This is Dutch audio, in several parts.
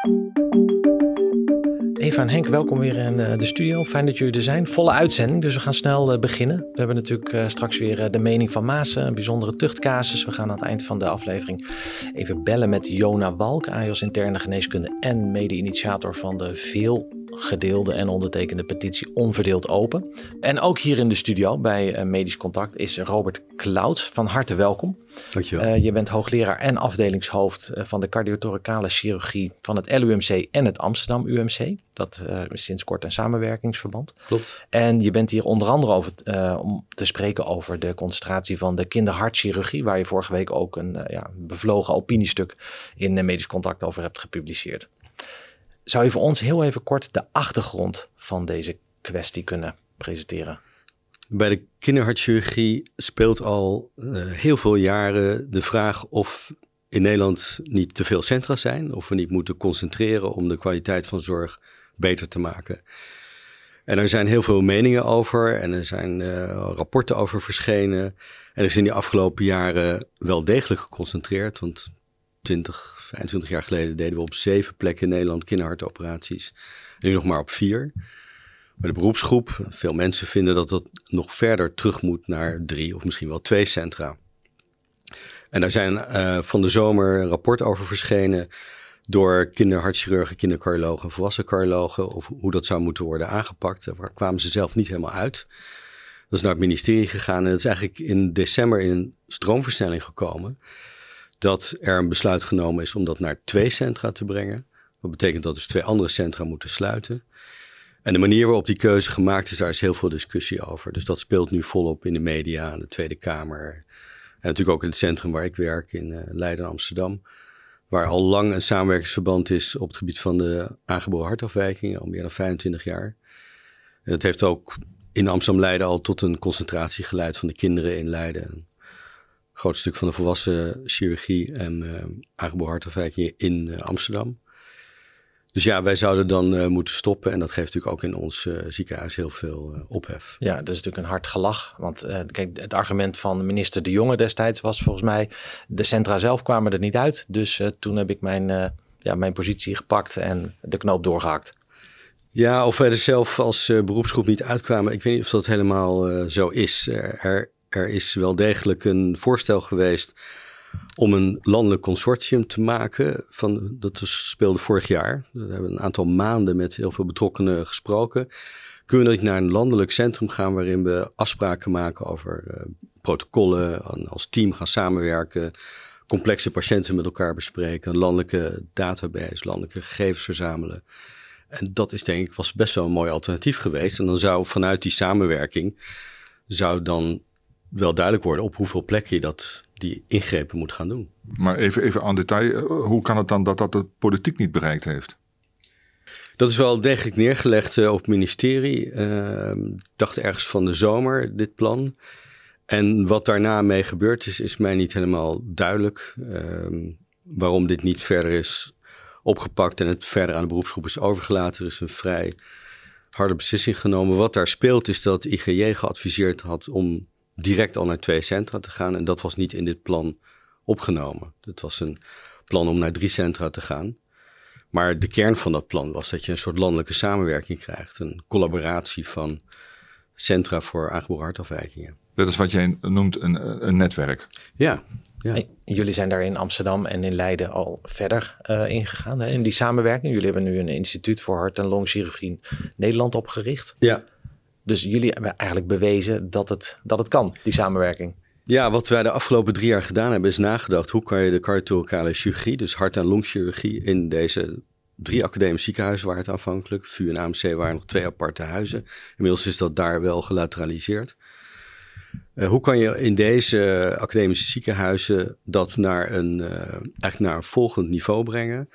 Eva en Henk, welkom weer in eh, de studio. Fijn dat jullie er zijn. Volle uitzending, dus we gaan snel eh, beginnen. We hebben natuurlijk eh, straks weer de mening van Maas, een bijzondere tuchtcasus. We gaan aan het eind van de aflevering even bellen met Jona Walk, AJOS interne geneeskunde en mede-initiator van de veel gedeelde en ondertekende petitie onverdeeld open. En ook hier in de studio bij Medisch Contact is Robert Clouds. Van harte welkom. Dankjewel. Uh, je bent hoogleraar en afdelingshoofd van de cardiothoracale chirurgie van het LUMC en het Amsterdam UMC. Dat uh, sinds kort een samenwerkingsverband. Klopt. En je bent hier onder andere over, uh, om te spreken over de concentratie van de kinderhartchirurgie, waar je vorige week ook een ja, bevlogen opiniestuk in Medisch Contact over hebt gepubliceerd. Zou je voor ons heel even kort de achtergrond van deze kwestie kunnen presenteren? Bij de kinderhartchirurgie speelt al heel veel jaren de vraag of in Nederland niet te veel centra zijn, of we niet moeten concentreren om de kwaliteit van zorg beter te maken. En er zijn heel veel meningen over en er zijn uh, rapporten over verschenen. En er is in die afgelopen jaren wel degelijk geconcentreerd. Want 20, 25 jaar geleden deden we op zeven plekken in Nederland kinderhartoperaties. En nu nog maar op vier. Bij de beroepsgroep, veel mensen vinden dat dat nog verder terug moet naar drie of misschien wel twee centra. En daar zijn uh, van de zomer een rapport over verschenen door kinderhartchirurgen, kindercardiologen en volwassen cardiologen, of hoe dat zou moeten worden aangepakt. Daar kwamen ze zelf niet helemaal uit. Dat is naar het ministerie gegaan en het is eigenlijk in december in een stroomversnelling gekomen. Dat er een besluit genomen is om dat naar twee centra te brengen. Dat betekent dat dus twee andere centra moeten sluiten. En de manier waarop die keuze gemaakt is, daar is heel veel discussie over. Dus dat speelt nu volop in de media, in de Tweede Kamer. En natuurlijk ook in het centrum waar ik werk, in uh, Leiden, Amsterdam waar al lang een samenwerkingsverband is op het gebied van de aangeboren hartafwijkingen, al meer dan 25 jaar. En dat heeft ook in Amsterdam-Leiden al tot een concentratie geleid van de kinderen in Leiden. Een groot stuk van de volwassen chirurgie en uh, aangeboren hartafwijkingen in uh, Amsterdam. Dus ja, wij zouden dan uh, moeten stoppen. En dat geeft natuurlijk ook in ons uh, ziekenhuis heel veel uh, ophef. Ja, dat is natuurlijk een hard gelach. Want kijk, het argument van minister De Jonge destijds was volgens mij... de centra zelf kwamen er niet uit. Dus toen heb ik mijn, ja, mijn positie gepakt en de knoop doorgehakt. Ja, of wij er zelf als beroepsgroep niet uitkwamen. Ik weet niet of dat helemaal zo is. Er, er is wel degelijk een voorstel geweest om een landelijk consortium te maken. Van, dat speelde vorig jaar. We hebben een aantal maanden met heel veel betrokkenen gesproken. Kunnen we niet naar een landelijk centrum gaan waarin we afspraken maken over uh, protocollen, als team gaan samenwerken, complexe patiënten met elkaar bespreken, een landelijke database, landelijke gegevens verzamelen. En dat is denk ik was best wel een mooi alternatief geweest. En dan zou vanuit die samenwerking zou dan wel duidelijk worden op hoeveel plekken je dat die ingrepen moet gaan doen. Maar even, even aan detail, eh, hoe kan het dan dat dat de politiek niet bereikt heeft? Dat is wel degelijk neergelegd uh, op het ministerie. Uh, dacht ergens van de zomer, dit plan. En wat daarna mee gebeurd is, is mij niet helemaal duidelijk. Uh, waarom dit niet verder is opgepakt en het verder aan de beroepsgroep is overgelaten. Er is een vrij harde beslissing genomen. Wat daar speelt is dat IGJ geadviseerd had om direct al naar twee centra te gaan. En dat was niet in dit plan opgenomen. Het was een plan om naar drie centra te gaan. Maar de kern van dat plan was dat je een soort landelijke samenwerking krijgt. Een collaboratie van centra voor aangeboren hartafwijkingen. Dat is wat jij noemt een, een netwerk. Ja, ja. Jullie zijn daar in Amsterdam en in Leiden al verder uh, ingegaan hè, in die samenwerking. Jullie hebben nu een instituut voor hart- en longchirurgie Nederland opgericht. Ja. Dus jullie hebben eigenlijk bewezen dat het, dat het kan, die samenwerking. Ja, wat wij de afgelopen drie jaar gedaan hebben, is nagedacht hoe kan je de cardiothoracale chirurgie, dus hart- en longchirurgie, in deze drie academische ziekenhuizen waren het aanvankelijk. VU en AMC waren nog twee aparte huizen. Inmiddels is dat daar wel gelateraliseerd. Uh, hoe kan je in deze academische ziekenhuizen dat naar een, uh, naar een volgend niveau brengen?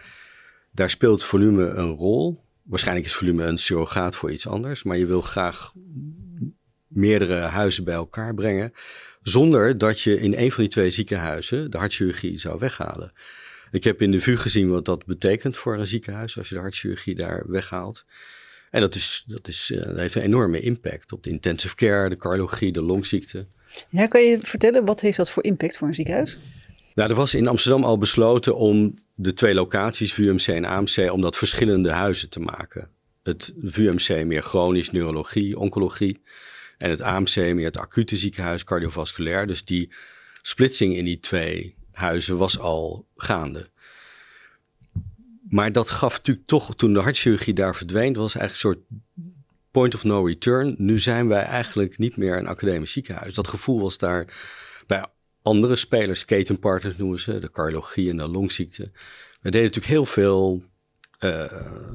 Daar speelt volume een rol. Waarschijnlijk is volume een surrogaat voor iets anders, maar je wil graag meerdere huizen bij elkaar brengen, zonder dat je in een van die twee ziekenhuizen de hartchirurgie zou weghalen. Ik heb in de VU gezien wat dat betekent voor een ziekenhuis als je de hartchirurgie daar weghaalt. En dat, is, dat, is, uh, dat heeft een enorme impact op de intensive care, de cardiologie, de longziekte. Ja, kan je vertellen, wat heeft dat voor impact voor een ziekenhuis? Nou, er was in Amsterdam al besloten om de twee locaties, VUMC en AMC, om dat verschillende huizen te maken. Het VUMC meer chronisch, neurologie, oncologie. En het AMC meer het acute ziekenhuis, cardiovasculair. Dus die splitsing in die twee huizen was al gaande. Maar dat gaf natuurlijk toch, toen de hartchirurgie daar verdween, was eigenlijk een soort point of no return. Nu zijn wij eigenlijk niet meer een academisch ziekenhuis. Dat gevoel was daar bij andere spelers, ketenpartners noemen ze, de cardiologie en de longziekte. We deden natuurlijk heel veel uh,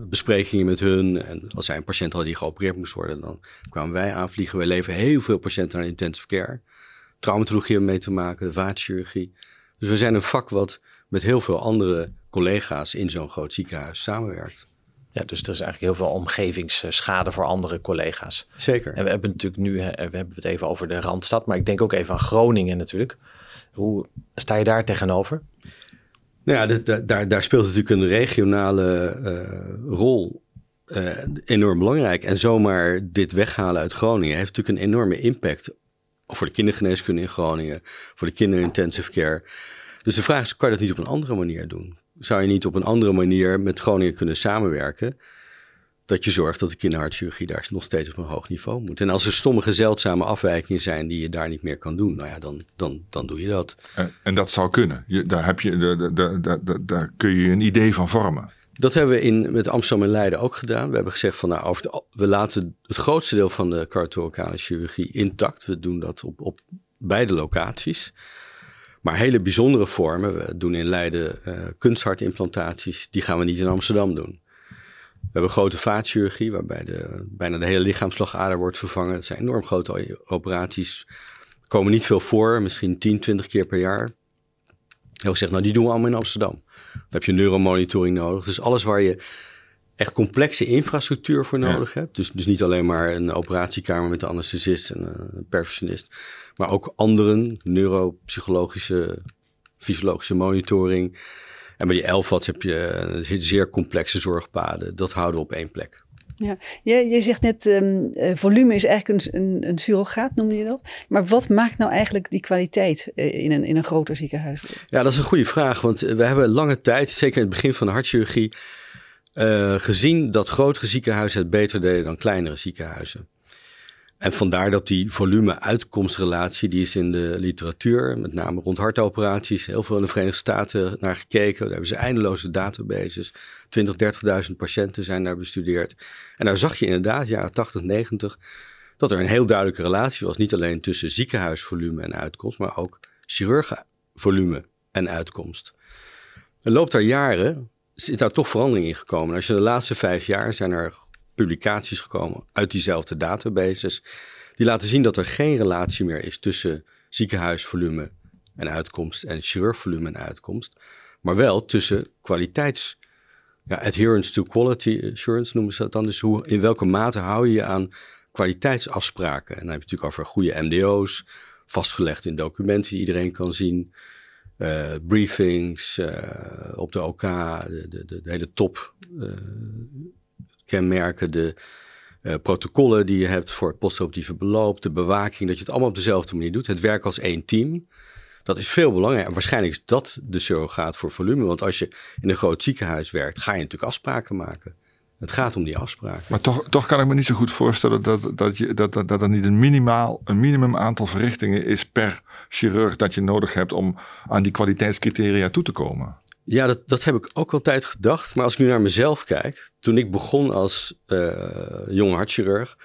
besprekingen met hun. En als zij een patiënt hadden die geopereerd moest worden, dan kwamen wij aanvliegen. Wij leveren heel veel patiënten naar intensive care. Traumatologie hebben mee te maken, de vaatchirurgie. Dus we zijn een vak wat met heel veel andere collega's in zo'n groot ziekenhuis samenwerkt. Ja, dus er is eigenlijk heel veel omgevingsschade voor andere collega's. Zeker. En we hebben natuurlijk nu, we hebben het even over de Randstad, maar ik denk ook even aan Groningen natuurlijk. Hoe sta je daar tegenover? Nou ja, daar, daar speelt natuurlijk een regionale uh, rol uh, enorm belangrijk. En zomaar dit weghalen uit Groningen heeft natuurlijk een enorme impact voor de kindergeneeskunde in Groningen, voor de kinderintensive care. Dus de vraag is, kan je dat niet op een andere manier doen? Zou je niet op een andere manier met Groningen kunnen samenwerken? Dat je zorgt dat de kinderhartchirurgie daar nog steeds op een hoog niveau moet. En als er sommige zeldzame afwijkingen zijn die je daar niet meer kan doen, nou ja, dan, dan, dan doe je dat. En, en dat zou kunnen. Je, daar, heb je, daar, daar, daar, daar kun je een idee van vormen. Dat hebben we in, met Amsterdam en Leiden ook gedaan. We hebben gezegd van nou, over we laten het grootste deel van de cardiothorakale chirurgie intact. We doen dat op, op beide locaties. Maar hele bijzondere vormen, we doen in Leiden uh, kunsthartimplantaties, die gaan we niet in Amsterdam doen. We hebben grote vaatchirurgie, waarbij de, bijna de hele lichaamslagader wordt vervangen. Dat zijn enorm grote operaties. Komen niet veel voor, misschien 10, 20 keer per jaar. Heel gezegd, nou die doen we allemaal in Amsterdam. Dan heb je neuromonitoring nodig. Dus alles waar je echt complexe infrastructuur voor nodig hebt. Dus, dus niet alleen maar een operatiekamer met een anesthesist en een perfusionist. Maar ook anderen, neuropsychologische, fysiologische monitoring. En bij die LVADs heb je zeer complexe zorgpaden. Dat houden we op één plek. Ja, je, je zegt net, um, volume is eigenlijk een, een, een surrogaat, noemde je dat. Maar wat maakt nou eigenlijk die kwaliteit eh, in een, in een groter ziekenhuis? Ja, dat is een goede vraag. Want we hebben lange tijd, zeker in het begin van de hartchirurgie, uh, gezien dat grotere ziekenhuizen het beter deden dan kleinere ziekenhuizen. En vandaar dat die volume-uitkomstrelatie, die is in de literatuur, met name rond hartoperaties, heel veel in de Verenigde Staten naar gekeken. Daar hebben ze eindeloze databases. 20, 30.000 patiënten zijn daar bestudeerd. En daar zag je inderdaad, jaren 80, 90, dat er een heel duidelijke relatie was. Niet alleen tussen ziekenhuisvolume en uitkomst, maar ook chirurgenvolume en uitkomst. Er loopt daar jaren, is daar toch verandering in gekomen. Als je de laatste vijf jaar zijn er publicaties gekomen uit diezelfde databases. Die laten zien dat er geen relatie meer is tussen ziekenhuisvolume en uitkomst en chirurgvolume en uitkomst. Maar wel tussen kwaliteits. Ja, adherence to quality assurance noemen ze dat dan. Dus hoe, in welke mate hou je je aan kwaliteitsafspraken? En dan heb je natuurlijk over goede MDO's, vastgelegd in documenten die iedereen kan zien. Uh, briefings uh, op de OK, de, de, de, hele top uh, kenmerken, de uh, protocollen die je hebt voor het postoperatieve beloop, de bewaking, dat je het allemaal op dezelfde manier doet. Het werken als één team. Dat is veel belangrijker. Waarschijnlijk is dat de surrogaat voor volume. Want als je in een groot ziekenhuis werkt, ga je natuurlijk afspraken maken. Het gaat om die afspraken. Maar toch, toch kan ik me niet zo goed voorstellen dat, dat, je, dat, dat, dat er niet een, minimaal, een minimum aantal verrichtingen is per chirurg dat je nodig hebt om aan die kwaliteitscriteria toe te komen. Ja, dat, dat heb ik ook altijd gedacht. Maar als ik nu naar mezelf kijk, toen ik begon als uh, jong hartchirurg,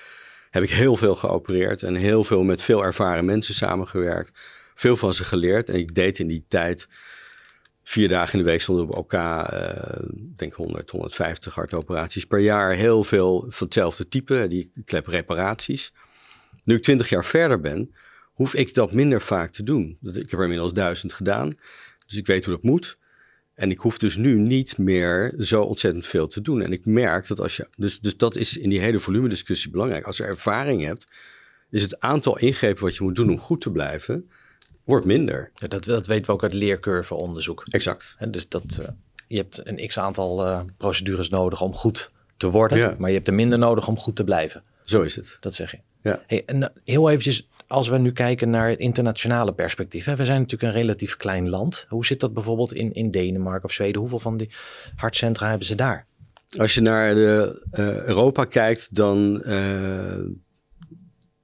heb ik heel veel geopereerd en heel veel met veel ervaren mensen samengewerkt. Veel van ze geleerd. En ik deed in die tijd vier dagen in de week stonden op elkaar, uh, denk 100, 150 hartoperaties per jaar. Heel veel van hetzelfde type, die klepreparaties. Nu ik twintig jaar verder ben, hoef ik dat minder vaak te doen. Ik heb er inmiddels duizend gedaan, dus ik weet hoe dat moet. En ik hoef dus nu niet meer zo ontzettend veel te doen. En ik merk dat als je. Dus, dus dat is in die hele volumediscussie belangrijk. Als je ervaring hebt, is het aantal ingrepen wat je moet doen om goed te blijven, wordt minder. Ja, dat, dat weten we ook uit leercurveonderzoek. Exact. En dus dat, uh, je hebt een x aantal uh, procedures nodig om goed te worden, ja. maar je hebt er minder nodig om goed te blijven. Zo is het. Dat zeg je. Ja. Hey, en uh, heel eventjes als we nu kijken naar het internationale perspectief. Hè, we zijn natuurlijk een relatief klein land. Hoe zit dat bijvoorbeeld in, in Denemarken of Zweden? Hoeveel van die hartcentra hebben ze daar? Als je naar de, uh, Europa kijkt, dan uh,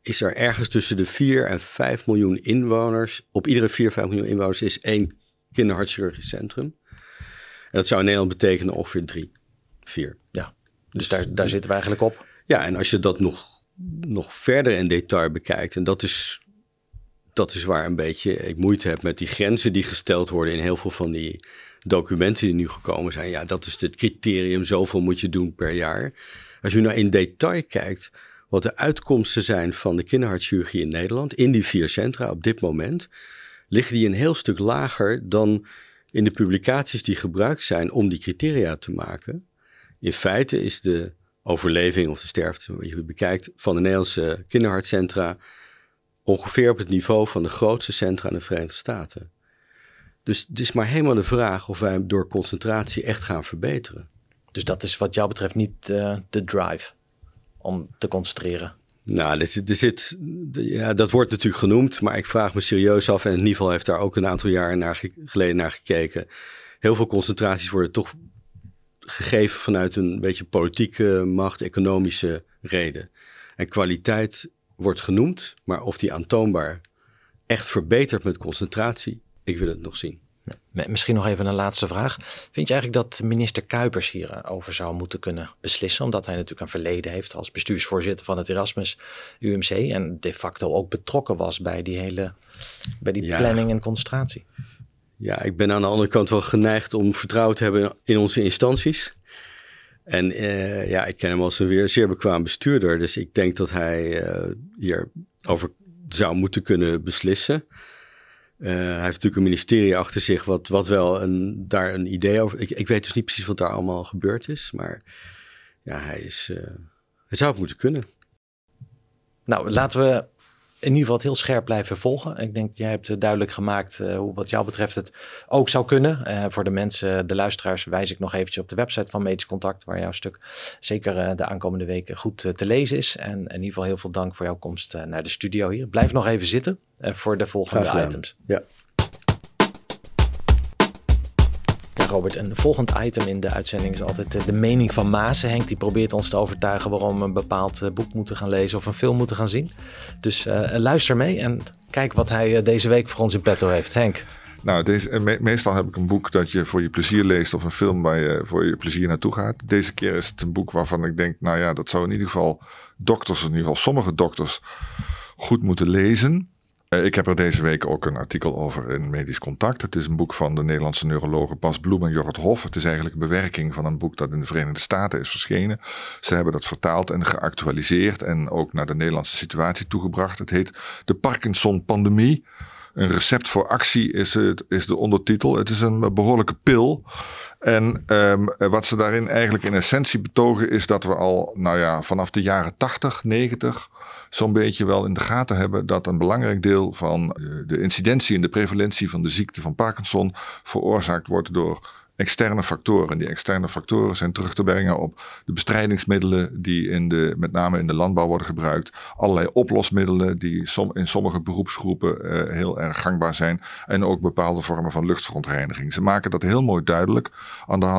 is er ergens tussen de 4 en 5 miljoen inwoners. Op iedere 4, 5 miljoen inwoners is één kinderhartchirurgisch centrum. En dat zou in Nederland betekenen ongeveer 3, 4. Ja, dus daar, daar zitten we eigenlijk op. Ja, en als je dat nog, nog verder in detail bekijkt, en dat is, dat is waar een beetje ik moeite heb met die grenzen die gesteld worden in heel veel van die documenten die nu gekomen zijn. Ja, dat is het criterium, zoveel moet je doen per jaar. Als je nou in detail kijkt wat de uitkomsten zijn van de kinderhartchirurgie in Nederland, in die vier centra op dit moment, liggen die een heel stuk lager dan in de publicaties die gebruikt zijn om die criteria te maken. In feite is de overleving of de sterfte, wat je het bekijkt, van de Nederlandse kinderhartcentra ongeveer op het niveau van de grootste centra in de Verenigde Staten. Dus het is maar helemaal de vraag of wij door concentratie echt gaan verbeteren. Dus dat is wat jou betreft niet uh, de drive om te concentreren? Nou, er zit, er zit, ja, dat wordt natuurlijk genoemd, maar ik vraag me serieus af, en in ieder geval heeft daar ook een aantal jaar naar, geleden naar gekeken. Heel veel concentraties worden toch gegeven vanuit een beetje politieke macht, economische reden. En kwaliteit wordt genoemd, maar of die aantoonbaar echt verbetert met concentratie, ik wil het nog zien. Misschien nog even een laatste vraag. Vind je eigenlijk dat minister Kuipers hierover zou moeten kunnen beslissen? Omdat hij natuurlijk een verleden heeft als bestuursvoorzitter van het Erasmus UMC. En de facto ook betrokken was bij die hele bij die planning en concentratie. Ja, ik ben aan de andere kant wel geneigd om vertrouwen te hebben in onze instanties. En uh, ja, ik ken hem als een weer zeer bekwaam bestuurder. Dus ik denk dat hij uh, hierover zou moeten kunnen beslissen. Uh, hij heeft natuurlijk een ministerie achter zich wat, wat wel een, daar een idee over... Ik, ik weet dus niet precies wat daar allemaal gebeurd is, maar ja, hij is... Het zou het moeten kunnen. Nou, laten we in ieder geval het heel scherp blijven volgen. Ik denk, jij hebt duidelijk gemaakt uh, hoe wat jou betreft het ook zou kunnen. Uh, voor de mensen, de luisteraars, wijs ik nog eventjes op de website van Medisch Contact, waar jouw stuk zeker uh, de aankomende weken goed te lezen is. En in ieder geval heel veel dank voor jouw komst naar de studio hier. Blijf nog even zitten voor de volgende items. Ja. Robert. Een volgend item in de uitzending is altijd eh, de mening van Maas. Henk die probeert ons te overtuigen waarom we een bepaald eh, boek moeten gaan lezen of een film moeten gaan zien. Dus uh, luister mee en kijk wat hij deze week voor ons in petto heeft. Henk. Nou, meestal heb ik een boek dat je voor je plezier leest of een film waar je voor je plezier naartoe gaat. Deze keer is het een boek waarvan ik denk, nou ja, dat zou in ieder geval dokters, in ieder geval sommige dokters, goed moeten lezen. Eh, ik heb er deze week ook een artikel over in Medisch Contact. Het is een boek van de Nederlandse neurologen Bas Bloem en Jorrit Hof. Het is eigenlijk een bewerking van een boek dat in de Verenigde Staten is verschenen. Ze hebben dat vertaald en geactualiseerd en ook naar de Nederlandse situatie toegebracht. Het heet De Parkinson-pandemie. Een recept voor actie is, het, is de ondertitel. Het is een behoorlijke pil. En um, wat ze daarin eigenlijk in essentie betogen is dat we al, nou ja, vanaf de jaren 80, 90 zo'n beetje wel in de gaten hebben dat een belangrijk deel van eh, de incidentie en de prevalentie van de ziekte van Parkinson veroorzaakt wordt door externe factoren. Die externe factoren zijn terug te brengen op de bestrijdingsmiddelen die in de, met name in de landbouw worden gebruikt. Allerlei oplosmiddelen die in sommige beroepsgroepen uh, heel erg gangbaar zijn. En ook bepaalde vormen van luchtverontreiniging. Ze maken dat heel mooi duidelijk.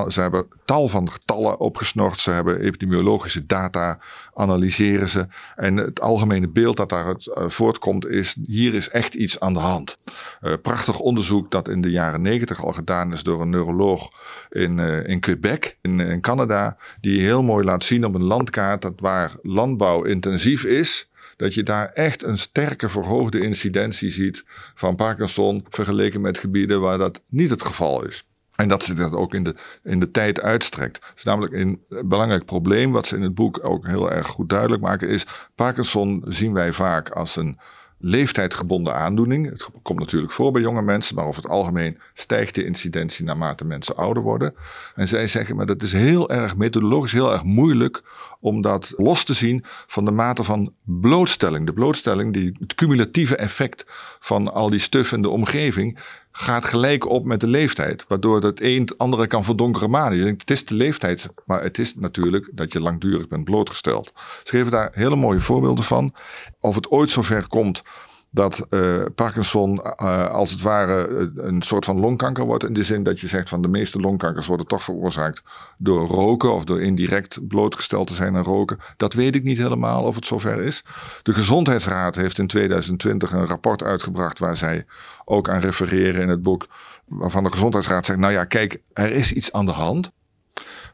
Ze hebben tal van getallen opgesnord. Ze hebben epidemiologische data, analyseren ze. En het algemene beeld dat daaruit uh, voortkomt is, hier is echt iets aan de hand. Uh, prachtig onderzoek dat in de jaren negentig al gedaan is door een neuroloog in, uh, in Quebec, in, in Canada, die heel mooi laat zien op een landkaart dat waar landbouw intensief is, dat je daar echt een sterke verhoogde incidentie ziet van Parkinson vergeleken met gebieden waar dat niet het geval is. En dat ze dat ook in de, in de tijd uitstrekt. Is namelijk een belangrijk probleem, wat ze in het boek ook heel erg goed duidelijk maken, is Parkinson zien wij vaak als een leeftijdgebonden aandoening. Het komt natuurlijk voor bij jonge mensen, maar over het algemeen stijgt de incidentie naarmate mensen ouder worden. En zij zeggen, maar dat is heel erg methodologisch heel erg moeilijk om dat los te zien van de mate van blootstelling. De blootstelling, die, het cumulatieve effect van al die stuf in de omgeving, gaat gelijk op met de leeftijd. Waardoor het een het andere kan verdonkeren manen. Je denkt, het is de leeftijd, maar het is natuurlijk dat je langdurig bent blootgesteld. Ze geven daar hele mooie voorbeelden van. Of het ooit zover komt dat uh, Parkinson uh, als het ware een soort van longkanker wordt. In de zin dat je zegt van de meeste longkankers worden toch veroorzaakt door roken of door indirect blootgesteld te zijn aan roken. Dat weet ik niet helemaal of het zover is. De Gezondheidsraad heeft in 2020 een rapport uitgebracht waar zij ook aan refereren in het boek. Waarvan de Gezondheidsraad zegt, nou ja, kijk, er is iets aan de hand.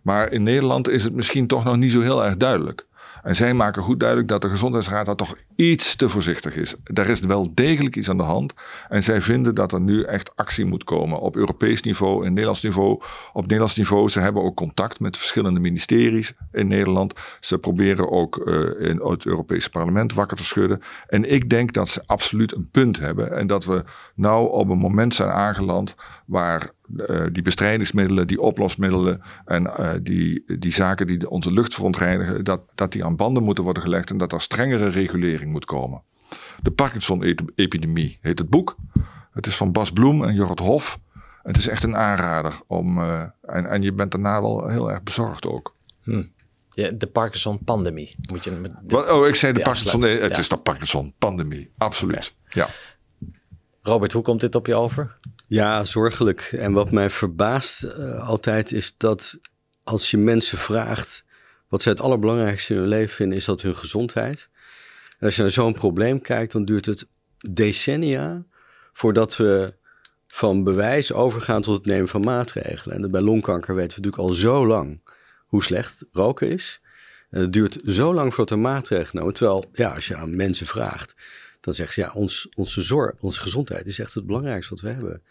Maar in Nederland is het misschien toch nog niet zo heel erg duidelijk. En zij maken goed duidelijk dat de Gezondheidsraad daar toch iets te voorzichtig is. Er is wel degelijk iets aan de hand. En zij vinden dat er nu echt actie moet komen op Europees niveau, in Nederlands niveau. Op Nederlands niveau, ze hebben ook contact met verschillende ministeries in Nederland. Ze proberen ook uh, in het Europese parlement wakker te schudden. En ik denk dat ze absoluut een punt hebben. En dat we nou op een moment zijn aangeland waar uh, die bestrijdingsmiddelen, die oplosmiddelen en uh, die, die zaken die onze lucht verontreinigen, dat, dat die aan banden moeten worden gelegd en dat er strengere regulering moet komen. De Parkinson-epidemie heet het boek. Het is van Bas Bloem en Jorrit Hof. Het is echt een aanrader om. Uh, en, en je bent daarna wel heel erg bezorgd ook. Hmm. Ja, de Parkinson-pandemie. Moet je met oh, ik zei de Parkinson. Nee, het ja. is de Parkinson-pandemie. Absoluut. Okay. Ja. Robert, hoe komt dit op je over? Ja, zorgelijk. En wat mij verbaast uh, altijd is dat als je mensen vraagt wat zij het allerbelangrijkste in hun leven vinden, is dat hun gezondheid. En als je naar zo'n probleem kijkt, dan duurt het decennia voordat we van bewijs overgaan tot het nemen van maatregelen. En bij longkanker weten we natuurlijk al zo lang hoe slecht roken is. En het duurt zo lang voordat er maatregelen genomen. Terwijl, ja, als je aan mensen vraagt, dan zeggen ze ja, ons, onze zorg, onze gezondheid is echt het belangrijkste wat we hebben.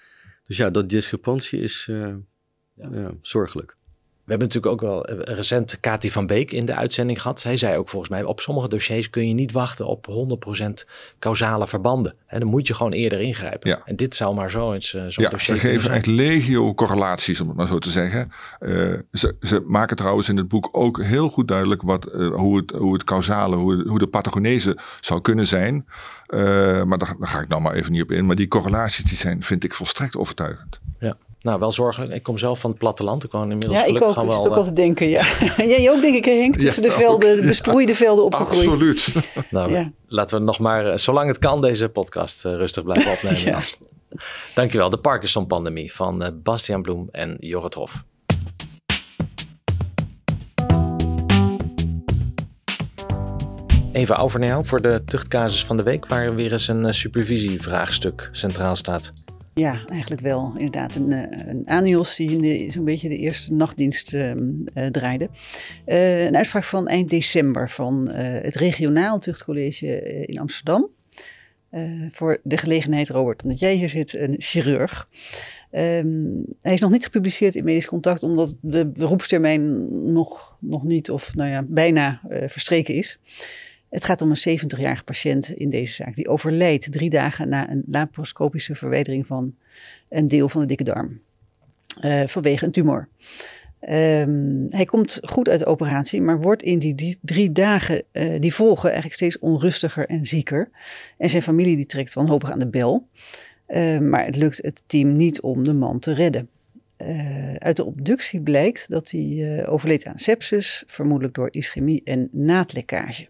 Dus ja, dat discrepantie is uh, ja. Ja, zorgelijk. We hebben natuurlijk ook wel eh, recent Kati van Beek in de uitzending gehad. Zij zei ook volgens mij, op sommige dossiers kun je niet wachten op 100% causale verbanden. En dan moet je gewoon eerder ingrijpen. Ja. En dit zou maar zo eens uh, zo'n ja, dossier ze geven echt legio correlaties, om het maar zo te zeggen. Uh, ze, ze, maken trouwens in het boek ook heel goed duidelijk wat, uh, hoe, het, hoe het causale, hoe, hoe de pathogenese zou kunnen zijn. maar daar, daar ga ik nou maar even niet op in. Maar die correlaties die zijn, vind ik volstrekt overtuigend. Nou, wel zorgelijk. Ik kom zelf van het platteland. Ik woon inmiddels ja, ik ook. Gewoon wel, ook altijd denken. Ja. Jij ook denk ik, Henk? Tussen ja, de velden, de besproeide velden opgegroeid. Absoluut. nou, ja. Laten we nog maar, zolang het kan, deze podcast uh, rustig blijven opnemen. ja. Dankjewel. De Parkinson-pandemie van uh, Bastiaan Bloem en Jorrit Hof. Even over naar jou voor de tuchtcasus van de week, waar weer eens een supervisievraagstuk centraal staat. Ja, eigenlijk wel. Inderdaad, een, een ANIOS die zo'n beetje de eerste nachtdienst uh, uh, draaide. Uh, een uitspraak van eind december van het regionaal tuchtcollege in Amsterdam. voor de gelegenheid, Robert, omdat jij hier zit, een chirurg. Um, hij is nog niet gepubliceerd in Medisch Contact, omdat de beroepstermijn nog, nog niet of nou ja, bijna verstreken is. Het gaat om een 70-jarige patiënt in deze zaak. Die overlijdt drie dagen na een laparoscopische verwijdering van een deel van de dikke darm. Uh, vanwege een tumor. Um, hij komt goed uit de operatie, maar wordt in die, drie dagen uh, die volgen eigenlijk steeds onrustiger en zieker. En zijn familie die trekt wanhopig aan de bel. Uh, maar het lukt het team niet om de man te redden. Uh, uit de obductie blijkt dat hij overleed aan sepsis, vermoedelijk door ischemie en naadlekkage.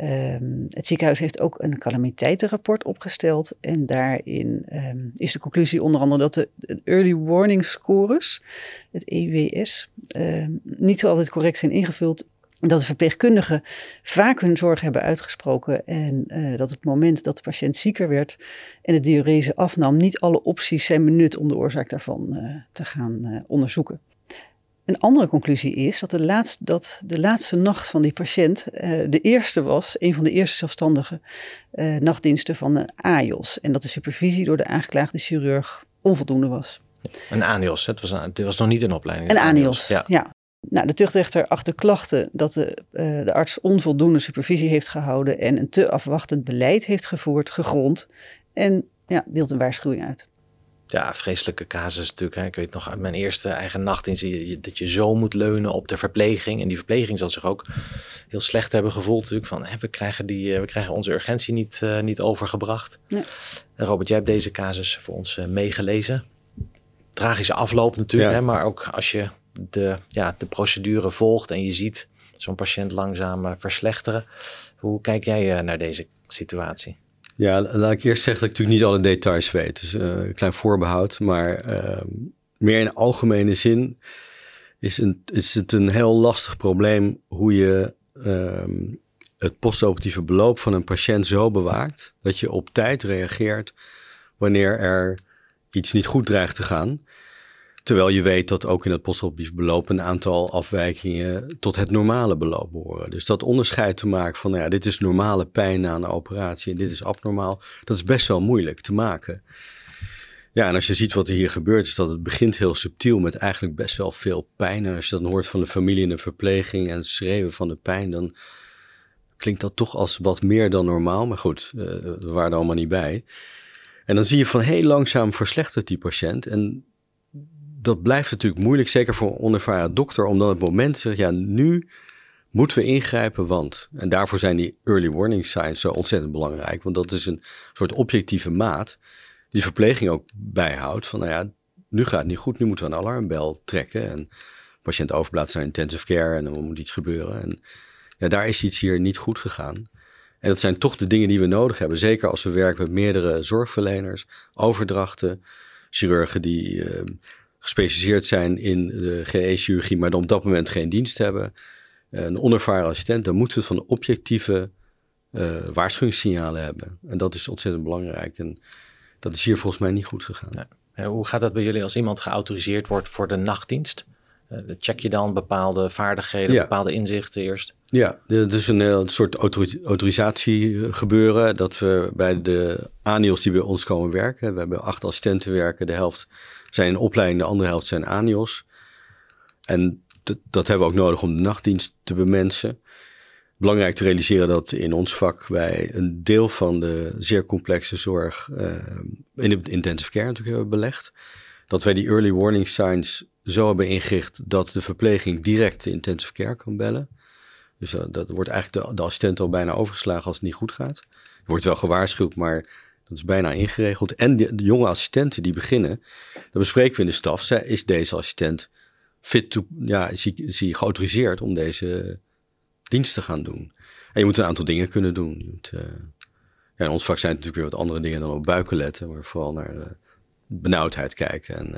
Um, het ziekenhuis heeft ook een calamiteitenrapport opgesteld. En daarin um, is de conclusie onder andere dat de, Early Warning Scores, het EWS, um, niet altijd correct zijn ingevuld. Dat de verpleegkundigen vaak hun zorg hebben uitgesproken. En uh, dat op het moment dat de patiënt zieker werd en de diurese afnam, niet alle opties zijn benut om de oorzaak daarvan uh, te gaan uh, onderzoeken. Een andere conclusie is dat de laatste, dat de laatste nacht van die patiënt uh, de eerste was, een van de eerste zelfstandige uh, nachtdiensten van de AIOS. En dat de supervisie door de aangeklaagde chirurg onvoldoende was. Een ANIOS, het was, het was nog niet een opleiding. Een ANIOS, ja. ja. Nou, de tuchtrechter achter klachten dat de, uh, de arts onvoldoende supervisie heeft gehouden en een te afwachtend beleid heeft gevoerd, gegrond. En ja, deelt een waarschuwing uit ja, vreselijke casus natuurlijk. Hè. Ik weet nog uit mijn eerste eigen nacht in zie je dat je zo moet leunen op de verpleging. En die verpleging zal zich ook heel slecht hebben gevoeld natuurlijk. Van hè, we, krijgen die, we krijgen onze urgentie niet, uh, niet overgebracht. Ja. Robert, jij hebt deze casus voor ons uh, meegelezen. Tragische afloop natuurlijk, ja. hè, maar ook als je de, ja, de procedure volgt en je ziet zo'n patiënt langzaam uh, verslechteren. Hoe kijk jij naar deze situatie? Ja, laat ik eerst zeggen dat ik natuurlijk niet alle details weet. Dus uh, een klein voorbehoud. Maar uh, meer in algemene zin is, is het een heel lastig probleem hoe je uh, het postoperatieve beloop van een patiënt zo bewaakt dat je op tijd reageert wanneer er iets niet goed dreigt te gaan. Terwijl je weet dat ook in het postoperatief beloop een aantal afwijkingen tot het normale beloop behoren. Dus dat onderscheid te maken van, nou ja, dit is normale pijn na een operatie en dit is abnormaal, dat is best wel moeilijk te maken. Ja, en als je ziet wat er hier gebeurt, is dat het begint heel subtiel met eigenlijk best wel veel pijn. En als je dan hoort van de familie en de verpleging en schreeuwen van de pijn, dan klinkt dat toch als wat meer dan normaal. Maar goed, uh, we waren er allemaal niet bij. En dan zie je van heel langzaam verslechtert die patiënt. En dat blijft natuurlijk moeilijk, zeker voor een onervaren dokter, om dan het moment zeggen, ja, nu moeten we ingrijpen, want. En daarvoor zijn die early warning signs zo ontzettend belangrijk, want dat is een soort objectieve maat die verpleging ook bijhoudt van, nou ja, nu gaat het niet goed, nu moeten we een alarmbel trekken en patiënt overplaatsen naar intensive care en dan moet iets gebeuren. En ja, daar is iets hier niet goed gegaan. En dat zijn toch de dingen die we nodig hebben. Zeker als we werken met meerdere zorgverleners, overdrachten, chirurgen die uh, gespecialiseerd zijn in de GE-chirurgie, maar dan op dat moment geen dienst hebben. Uh, een onervaren assistent, dan moeten we het van objectieve uh, waarschuwingssignalen hebben. En dat is ontzettend belangrijk. En dat is hier volgens mij niet goed gegaan. Ja. En hoe gaat dat bij jullie als iemand geautoriseerd wordt voor de nachtdienst? Uh, check je dan bepaalde vaardigheden, ja. bepaalde inzichten eerst? Ja, het is een, een soort autorisatie gebeuren dat we bij de ANIOS die bij ons komen werken, we hebben acht assistenten werken, de helft zijn in opleiding, de andere helft zijn ANIOS. En dat hebben we ook nodig om de nachtdienst te bemensen. Belangrijk te realiseren dat in ons vak wij een deel van de zeer complexe zorg uh, in de intensive care natuurlijk hebben belegd. Dat wij die early warning signs zo hebben ingericht dat de verpleging direct de intensive care kan bellen. Dus uh, dat wordt eigenlijk de, de, assistent al bijna overgeslagen als het niet goed gaat. Er wordt wel gewaarschuwd, maar dat is bijna ingeregeld. En de, jonge assistenten die beginnen, dan bespreken we in de staf, is deze assistent fit to, ja, is hij, is hij geautoriseerd om deze dienst te gaan doen. En je moet een aantal dingen kunnen doen. Je moet, uh, ja, in ons vak zijn natuurlijk weer wat andere dingen dan op buiken letten, maar vooral naar uh, benauwdheid kijken en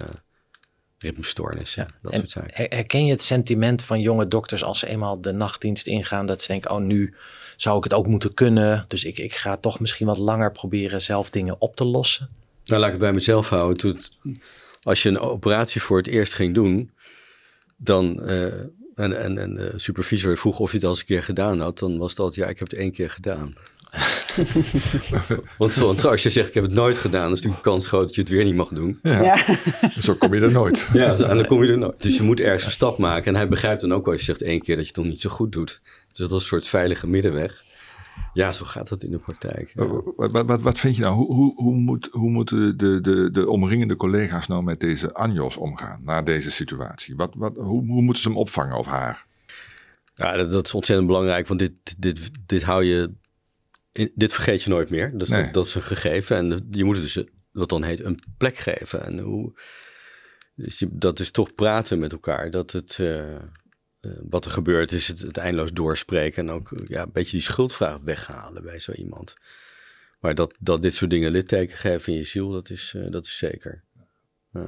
ritmestoornissen, ja. dat en soort zaken. Herken je het sentiment van jonge dokters als ze eenmaal de nachtdienst ingaan, dat ze denken, oh nu zou ik het ook moeten kunnen, dus ik, ik ga toch misschien wat langer proberen zelf dingen op te lossen? Nou, laat ik het bij mezelf houden. Toen, als je een operatie voor het eerst ging doen, dan en, en, en de supervisor vroeg of je het al eens een keer gedaan had, dan was altijd, ja, ik heb het één keer gedaan. want, want, als je zegt, ik heb het nooit gedaan, dan is natuurlijk kans groot dat je het weer niet mag doen. Ja. Zo kom je er nooit. ja, en dan kom je er nooit. Dus je moet ergens een stap maken. En hij begrijpt dan ook als je zegt één keer dat je het nog niet zo goed doet. Dus dat is een soort veilige middenweg. Ja, zo gaat het in de praktijk. Wat, wat, wat, vind je nou? Hoe, hoe, hoe, moet, hoe moeten de, de, de omringende collega's nou met deze Anjos omgaan na deze situatie? Wat, wat, hoe, hoe moeten ze hem opvangen of haar? Ja, dat, dat is ontzettend belangrijk, want dit, dit, dit hou je. Dit vergeet je nooit meer. Dus dat, dat, is een gegeven. En je moet het dus wat dan heet een plek geven. En hoe, dus dat is toch praten met elkaar. Dat het. Uh, uh, wat er gebeurt is het, het, eindeloos doorspreken en ook ja, een beetje die schuldvraag weghalen bij zo iemand. Maar dat, dat dit soort dingen litteken geven in je ziel, dat is, uh, dat is zeker. Ja.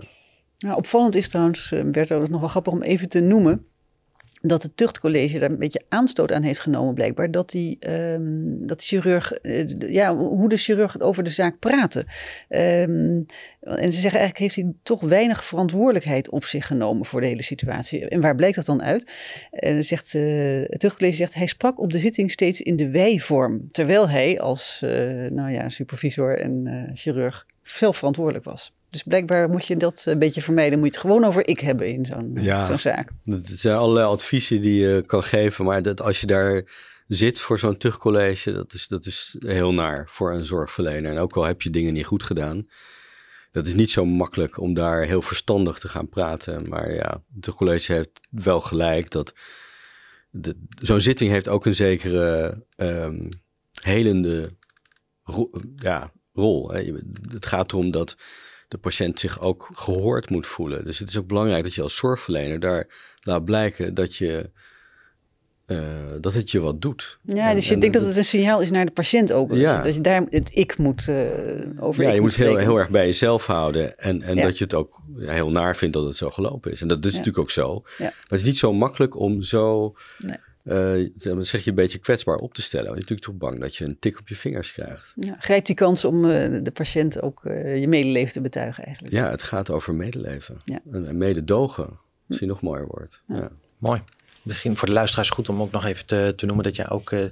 Nou, opvallend is trouwens, Bert, dat is nog wel grappig om even te noemen dat het tuchtcollege daar een beetje aanstoot aan heeft genomen, blijkbaar. Dat die, um, dat de chirurg, uh, ja, hoe de chirurg over de zaak praten. Um, en ze zeggen eigenlijk heeft hij toch weinig verantwoordelijkheid op zich genomen voor de hele situatie. En waar blijkt dat dan uit? En zegt, uh, het tuchtcollege zegt, hij sprak op de zitting steeds in de wij-vorm. Terwijl hij als nou ja, supervisor en chirurg zelf verantwoordelijk was. Dus blijkbaar moet je dat een beetje vermijden. Moet je het gewoon over ik hebben in zo'n zo'n zaak. Dat zijn allerlei adviezen die je kan geven. Maar dat als je daar zit voor zo'n tuchtcollege, dat is, dat is heel naar voor een zorgverlener. En ook al heb je dingen niet goed gedaan, dat is niet zo makkelijk om daar heel verstandig te gaan praten. Maar ja, het tuchtcollege heeft wel gelijk dat zo'n zitting heeft ook een zekere um, helende ro ja, rol. Hè. Het gaat erom dat de patiënt zich ook gehoord moet voelen. Dus het is ook belangrijk dat je als zorgverlener daar laat blijken dat je uh, dat het je wat doet. Ja, dus je denkt dat het een signaal is naar de patiënt ook. Ja. Dat je daar het ik moet uh, over. Ja, je moet heel, heel erg bij jezelf houden. En, en dat je het ook heel naar vindt dat het zo gelopen is. En dat is natuurlijk ook zo. Maar het is niet zo makkelijk om zo. Nee. Uh, zeg je een beetje kwetsbaar op te stellen. Want je bent natuurlijk toch bang dat je een tik op je vingers krijgt. Ja, grijp die kans om de patiënt ook je medeleven te betuigen eigenlijk. Ja, het gaat over medeleven. En mededogen, misschien nog mooier wordt. Ja. Mooi. Misschien voor de luisteraars goed om ook nog even te, te noemen dat jij ook uh,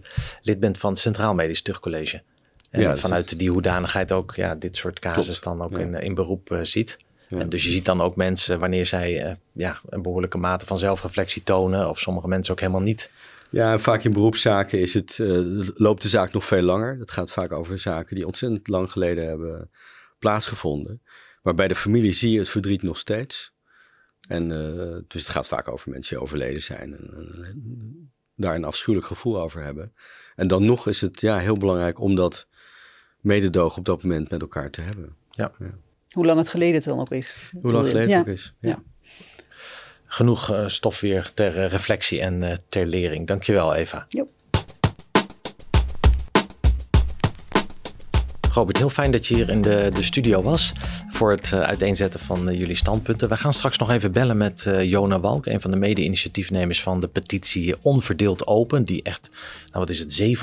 lid bent van het Centraal Medisch Tuchtcollege. En ja, vanuit die hoedanigheid ook ja, dit soort casus dan ook in, in beroep uh, ziet. En dus je ziet dan ook mensen wanneer zij uh, ja, een behoorlijke mate van zelfreflectie tonen, of sommige mensen ook helemaal niet. Ja, vaak in beroepszaken is het, loopt de zaak nog veel langer. Dat gaat vaak over zaken die ontzettend lang geleden hebben plaatsgevonden. Maar bij de familie zie je het verdriet nog steeds. En uh, dus het gaat vaak over mensen die overleden zijn en, daar een afschuwelijk gevoel over hebben. En dan nog is het ja, heel belangrijk om dat mededogen op dat moment met elkaar te hebben. Ja. Hoe lang het geleden het dan ook is. Hoe lang geleden het ook is. Ja. Genoeg uh, stof weer ter uh, reflectie en uh, ter lering. Dankjewel Eva. Jo. Robert, heel fijn dat je hier in de, de studio was voor het uh, uiteenzetten van uh, jullie standpunten. We gaan straks nog even bellen met uh, Jona Walk, een van de mede-initiatiefnemers van de petitie Onverdeeld Open, die echt, nou wat is het,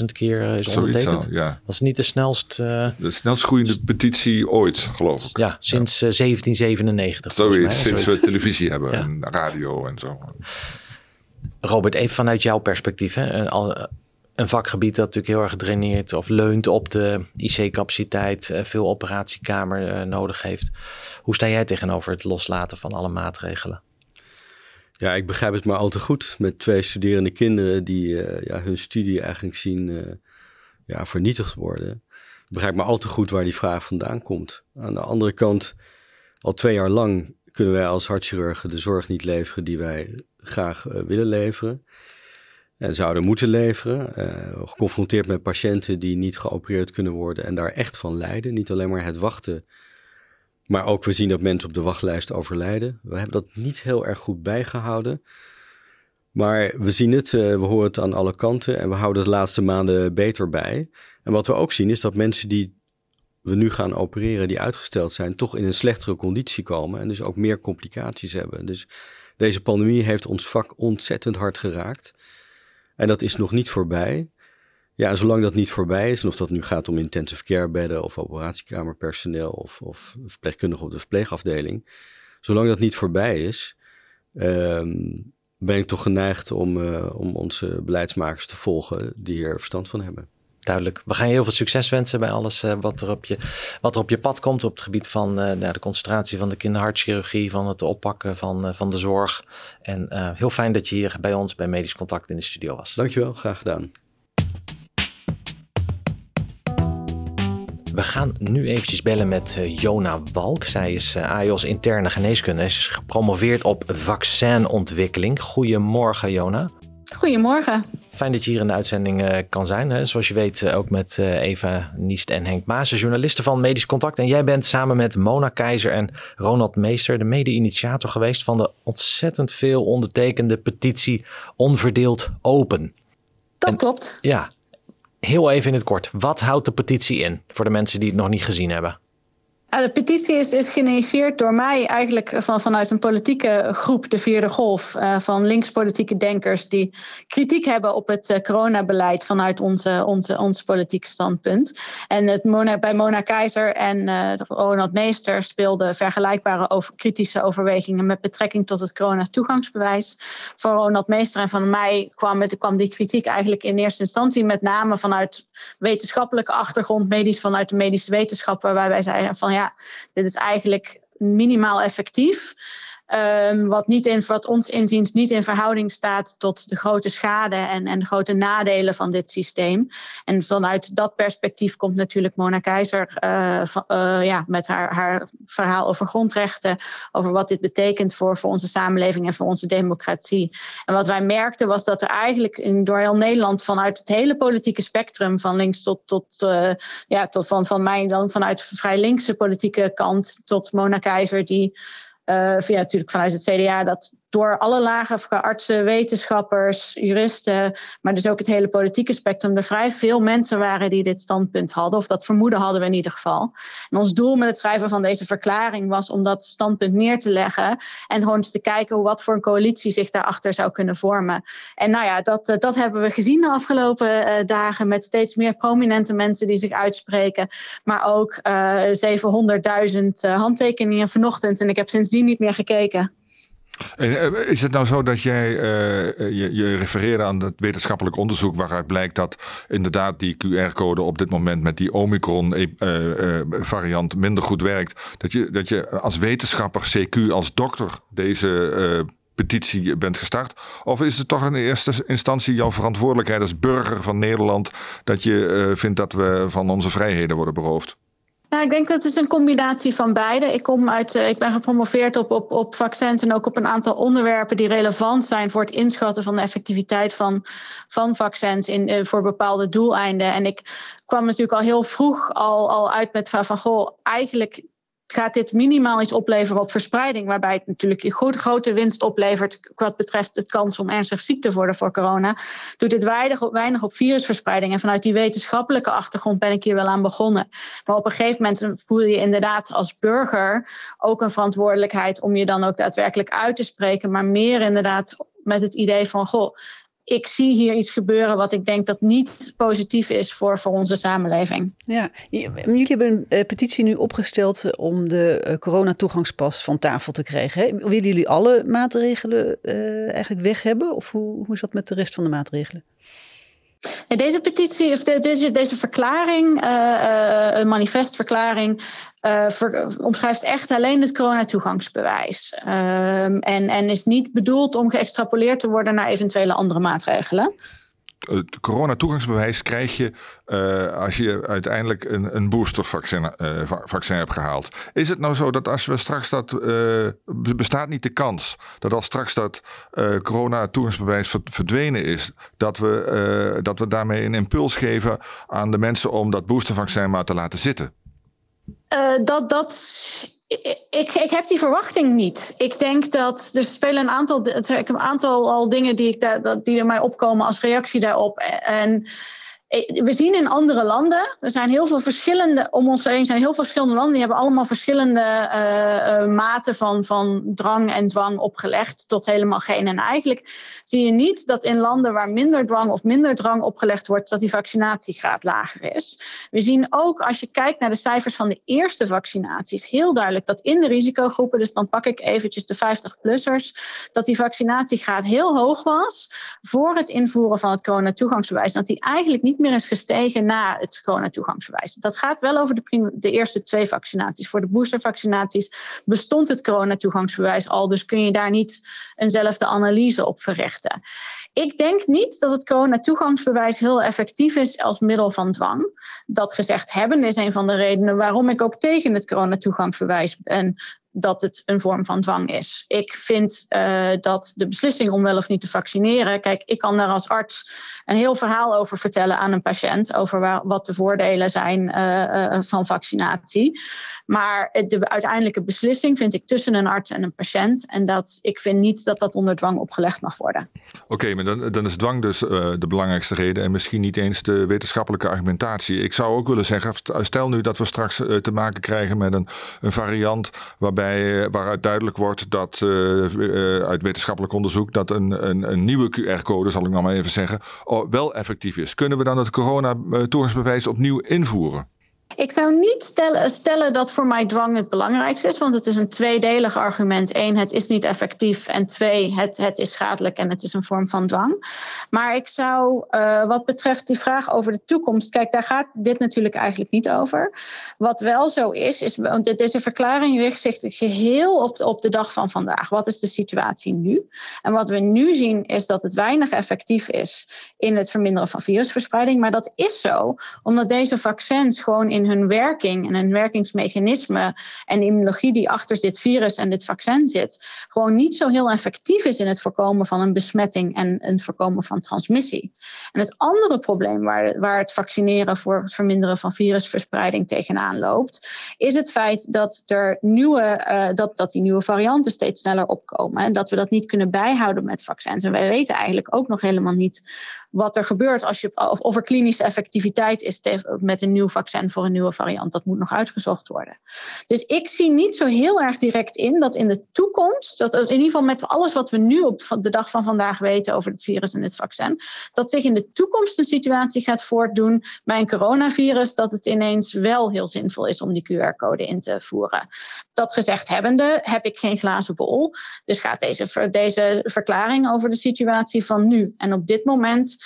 700.000 keer is ondertekend. Zo, ja. Dat is niet de snelst... de snelst groeiende petitie ooit, geloof ik. Ja, sinds 1797. Zoiets, sinds we televisie hebben ja. en radio en zo. Robert, even vanuit jouw perspectief. Hè? Al, een vakgebied dat natuurlijk heel erg draineert of leunt op de IC-capaciteit, eh, veel operatiekamer eh, nodig heeft. Hoe sta jij tegenover het loslaten van alle maatregelen? Ja, ik begrijp het maar al te goed met twee studerende kinderen die uh, ja, hun studie eigenlijk zien ja, vernietigd worden. Ik begrijp maar al te goed waar die vraag vandaan komt. Aan de andere kant, al twee jaar lang kunnen wij als hartchirurgen de zorg niet leveren die wij graag willen leveren en zouden moeten leveren. Uh, geconfronteerd met patiënten die niet geopereerd kunnen worden en daar echt van lijden. Niet alleen maar het wachten, maar ook we zien dat mensen op de wachtlijst overlijden. We hebben dat niet heel erg goed bijgehouden. Maar we zien het, uh, we horen het aan alle kanten en we houden de laatste maanden beter bij. En wat we ook zien is dat mensen die we nu gaan opereren, die uitgesteld zijn, toch in een slechtere conditie komen en dus ook meer complicaties hebben. Dus deze pandemie heeft ons vak ontzettend hard geraakt. En dat is nog niet voorbij. Ja, en zolang dat niet voorbij is, en of dat nu gaat om intensive care bedden of operatiekamerpersoneel of, of verpleegkundigen op de verpleegafdeling, zolang dat niet voorbij is, um, ben ik toch geneigd om, uh, om onze beleidsmakers te volgen die hier verstand van hebben duidelijk. We gaan je heel veel succes wensen bij alles uh, wat, er op je, wat er op je pad komt. Op het gebied van uh, nou, de concentratie van de kinderhartchirurgie, van het oppakken van, uh, van de zorg. En heel fijn dat je hier bij ons bij Medisch Contact in de studio was. Dankjewel, graag gedaan. We gaan nu eventjes bellen met Jona Walk. Zij is AIOS interne geneeskunde. Ze is gepromoveerd op vaccinontwikkeling. Goedemorgen, Jona. Goedemorgen. Fijn dat je hier in de uitzending uh, kan zijn. Hè? Zoals je weet uh, ook met uh, Eva Niest en Henk Maas, journalisten van Medisch Contact. En jij bent samen met Mona Keizer en Ronald Meester de mede-initiator geweest van de ontzettend veel ondertekende petitie Onverdeeld Open. Dat klopt. Ja, heel even in het kort. Wat houdt de petitie in voor de mensen die het nog niet gezien hebben? De petitie is, is geïnitieerd door mij eigenlijk van, vanuit een politieke groep, de Vierde Golf, uh, van linkspolitieke denkers die kritiek hebben op het uh, coronabeleid vanuit onze, onze, ons politieke standpunt. En het Mona, bij Mona Keizer en Ronald Meester speelden vergelijkbare over, kritische overwegingen met betrekking tot het corona-toegangsbewijs. Van Ronald Meester en van mij kwam, met, kwam die kritiek eigenlijk in eerste instantie met name vanuit wetenschappelijke achtergrond, medisch vanuit de medische wetenschap, waarbij wij zeiden van ja, dit is eigenlijk minimaal effectief. Um, wat, niet in, wat ons inziens niet in verhouding staat tot de grote schade en, en grote nadelen van dit systeem. En vanuit dat perspectief komt natuurlijk Mona Keizer uh, ja, met haar, haar verhaal over grondrechten, over wat dit betekent voor, voor onze samenleving en voor onze democratie. En wat wij merkten was dat er eigenlijk in, door heel Nederland vanuit het hele politieke spectrum, van links tot, tot, uh, ja, tot van, van mij dan vanuit vrij linkse politieke kant tot Mona Keizer, die uh, via natuurlijk vanuit het CDA dat door alle lagen, artsen, wetenschappers, juristen, maar dus ook het hele politieke spectrum, er vrij veel mensen waren die dit standpunt hadden, of dat vermoeden hadden we in ieder geval. En ons doel met het schrijven van deze verklaring was om dat standpunt neer te leggen en gewoon eens te kijken wat voor een coalitie zich daarachter zou kunnen vormen. En nou ja, dat, dat hebben we gezien de afgelopen uh, dagen met steeds meer prominente mensen die zich uitspreken, maar ook uh, 700.000 handtekeningen vanochtend en ik heb sindsdien niet meer gekeken. En eh, is het nou zo dat jij uh, je, je refereerde aan het wetenschappelijk onderzoek waaruit blijkt dat inderdaad die QR-code op dit moment met die Omicron-variant minder goed werkt? Dat je, dat je als wetenschapper, CQ, als dokter deze petitie bent gestart? Of is het toch in eerste instantie jouw verantwoordelijkheid als burger van Nederland dat je vindt dat we van onze vrijheden worden beroofd? Nou, ik denk dat het is een combinatie van beide. Ik, kom uit, eh, ik ben gepromoveerd op, op, op vaccins en ook op een aantal onderwerpen die relevant zijn voor het inschatten van de effectiviteit van, van vaccins in, eh, voor bepaalde doeleinden. En ik kwam natuurlijk al heel vroeg al, al uit met van, goh, eigenlijk gaat dit minimaal iets opleveren op verspreiding, waarbij het natuurlijk een grote, grote winst oplevert wat betreft de kans om ernstig ziek te worden voor corona, doet dit weinig op, weinig op virusverspreiding. En vanuit die wetenschappelijke achtergrond ben ik hier wel aan begonnen. Maar op een gegeven moment voel je inderdaad als burger ook een verantwoordelijkheid om je dan ook daadwerkelijk uit te spreken, maar meer inderdaad met het idee van, goh, ik zie hier iets gebeuren wat ik denk dat niet positief is voor, voor onze samenleving. Ja, jullie hebben een uh, petitie nu opgesteld om de uh, coronatoegangspas van tafel te krijgen. Willen jullie alle maatregelen uh, eigenlijk weg hebben? Of hoe, hoe is dat met de rest van de maatregelen? Deze petitie, of deze, deze verklaring, uh, een manifestverklaring, uh, omschrijft echt alleen het coronatoegangsbewijs. Uh, en, en is niet bedoeld om geëxtrapoleerd te worden naar eventuele andere maatregelen het coronatoegangsbewijs krijg je uh, als je uiteindelijk een, een boostervaccin uh, vaccin hebt gehaald. Is het nou zo dat als we straks dat, uh, bestaat niet de kans dat als straks dat coronatoegangsbewijs verdwenen is, dat we, dat we daarmee een impuls geven aan de mensen om dat boostervaccin maar te laten zitten? dat, dat ik, ik heb die verwachting niet. Ik denk dat er spelen een aantal, een aantal al dingen die, ik daar, die er mij opkomen als reactie daarop. En we zien in andere landen, er zijn heel veel verschillende, om ons heen zijn heel veel verschillende landen, die hebben allemaal verschillende uh, maten van, van drang en dwang opgelegd, tot helemaal geen. En eigenlijk zie je niet dat in landen waar minder dwang of minder drang opgelegd wordt, dat die vaccinatiegraad lager is. We zien ook, als je kijkt naar de cijfers van de eerste vaccinaties, heel duidelijk dat in de risicogroepen, dus dan pak ik eventjes de 50-plussers, dat die vaccinatiegraad heel hoog was voor het invoeren van het coronatoegangsbewijs. Dat die eigenlijk niet meer is gestegen na het coronatoegangsbewijs. Dat gaat wel over de, de eerste twee vaccinaties. Voor de boostervaccinaties bestond het coronatoegangsbewijs al, dus kun je daar niet eenzelfde analyse op verrichten. Ik denk niet dat het coronatoegangsbewijs heel effectief is als middel van dwang. Dat gezegd hebben is een van de redenen waarom ik ook tegen het coronatoegangsbewijs ben dat het een vorm van dwang is. Ik vind uh, dat de beslissing om wel of niet te vaccineren. Kijk, ik kan daar als arts een heel verhaal over vertellen aan een patiënt. Over waar, wat de voordelen zijn uh, uh, van vaccinatie. Maar de uiteindelijke beslissing vind ik tussen een arts en een patiënt. En dat, ik vind niet dat dat onder dwang opgelegd mag worden. Oké, maar dan, dan is dwang dus de belangrijkste reden. En misschien niet eens de wetenschappelijke argumentatie. Ik zou ook willen zeggen, stel nu dat we straks te maken krijgen met een, een variant waarbij eh, waaruit duidelijk wordt dat uh, uit wetenschappelijk onderzoek dat een, een, een nieuwe QR-code, zal ik nog maar even zeggen, wel effectief is. Kunnen we dan het corona-toegangsbewijs opnieuw invoeren? Ik zou niet stellen, stellen, dat voor mij dwang het belangrijkste is, want het is een tweedelig argument. Eén, het is niet effectief. En twee, het, het is schadelijk en het is een vorm van dwang. Maar ik zou, uh, wat betreft die vraag over de toekomst, kijk, daar gaat dit natuurlijk eigenlijk niet over. Wat wel zo is, is want deze verklaring richt zich geheel op, op de dag van vandaag. Wat is de situatie nu? En wat we nu zien is dat het weinig effectief is in het verminderen van virusverspreiding. Maar dat is zo, omdat deze vaccins gewoon in hun werking en hun werkingsmechanisme en de immunologie die achter dit virus en dit vaccin zit, gewoon niet zo heel effectief is in het voorkomen van een besmetting en het voorkomen van transmissie. En het andere probleem waar, waar het vaccineren voor het verminderen van virusverspreiding tegenaan loopt, is het feit dat er nieuwe, uh, dat, dat die nieuwe varianten steeds sneller opkomen en dat we dat niet kunnen bijhouden met vaccins. En wij weten eigenlijk ook nog helemaal niet wat er gebeurt als je, of, er klinische effectiviteit is met een nieuw vaccin voor een nieuwe variant. Dat moet nog uitgezocht worden. Dus ik zie niet zo heel erg direct in dat in de toekomst, dat in ieder geval met alles wat we nu op de dag van vandaag weten over het virus en het vaccin, dat zich in de toekomst een situatie gaat voortdoen bij een coronavirus dat het ineens wel heel zinvol is om die QR-code in te voeren. Dat gezegd hebbende heb ik geen glazen bol. Dus gaat deze, deze verklaring over de situatie van nu en op dit moment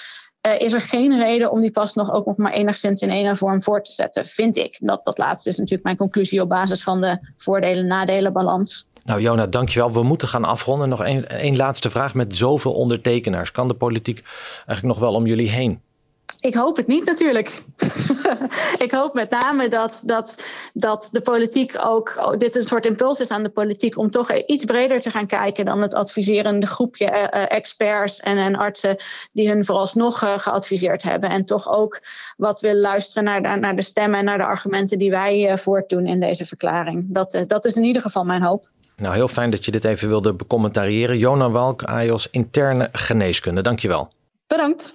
uh, is er geen reden om die pas nog ook nog maar enigszins in ene vorm voor te zetten, vind ik. Dat, dat laatste is natuurlijk mijn conclusie op basis van de voordelen-nadelen balans. Nou, Jona, dankjewel. We moeten gaan afronden. Nog één laatste vraag. Met zoveel ondertekenaars, kan de politiek eigenlijk nog wel om jullie heen? Ik hoop het niet natuurlijk. ik hoop met name dat, dat, dat de politiek ook, oh, dit een soort impuls is aan de politiek om toch iets breder te gaan kijken dan het adviserende groepje uh, experts en, en artsen die hun vooralsnog uh, geadviseerd hebben. En toch ook wat willen luisteren naar de, naar de stemmen en naar de argumenten die wij voortdoen in deze verklaring. Dat, dat is in ieder geval mijn hoop. Nou, heel fijn dat je dit even wilde becommentariëren. Jona Walk, AIOS Interne Geneeskunde. Dankjewel. Bedankt.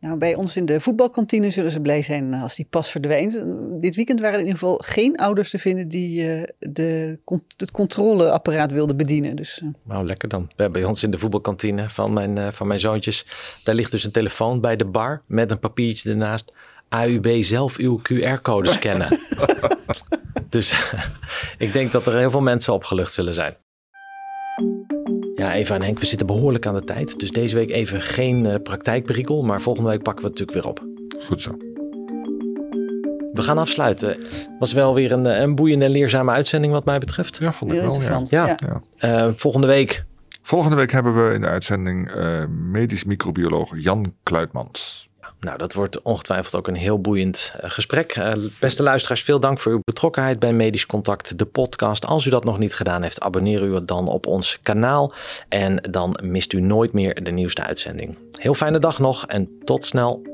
Nou, bij ons in de voetbalkantine zullen ze blij zijn als die pas verdwijnt. Dit weekend waren er in ieder geval geen ouders te vinden die uh, de, het controleapparaat wilden bedienen. Dus, uh. Nou, lekker dan. Bij ons in de voetbalkantine van mijn, uh, van mijn zoontjes, daar ligt dus een telefoon bij de bar met een papiertje ernaast. AUB zelf uw QR-code scannen. dus ik denk dat er heel veel mensen opgelucht zullen zijn. Ja, Eva en Henk, we zitten behoorlijk aan de tijd. Dus deze week even geen uh, maar volgende week pakken we het natuurlijk weer op. Goed zo. We gaan afsluiten. Was wel weer een, een boeiende en leerzame uitzending wat mij betreft. Ja, vond ik wel. Ja. ja. ja. Uh, volgende week. Volgende week hebben we in de uitzending uh, medisch microbioloog Jan Kluitmans. Nou, dat wordt ongetwijfeld ook een heel boeiend uh, gesprek. Uh, beste luisteraars, veel dank voor uw betrokkenheid bij Medisch Contact, de podcast. Als u dat nog niet gedaan heeft, abonneer u dan op ons kanaal. En dan mist u nooit meer de nieuwste uitzending. Heel fijne dag nog en tot snel.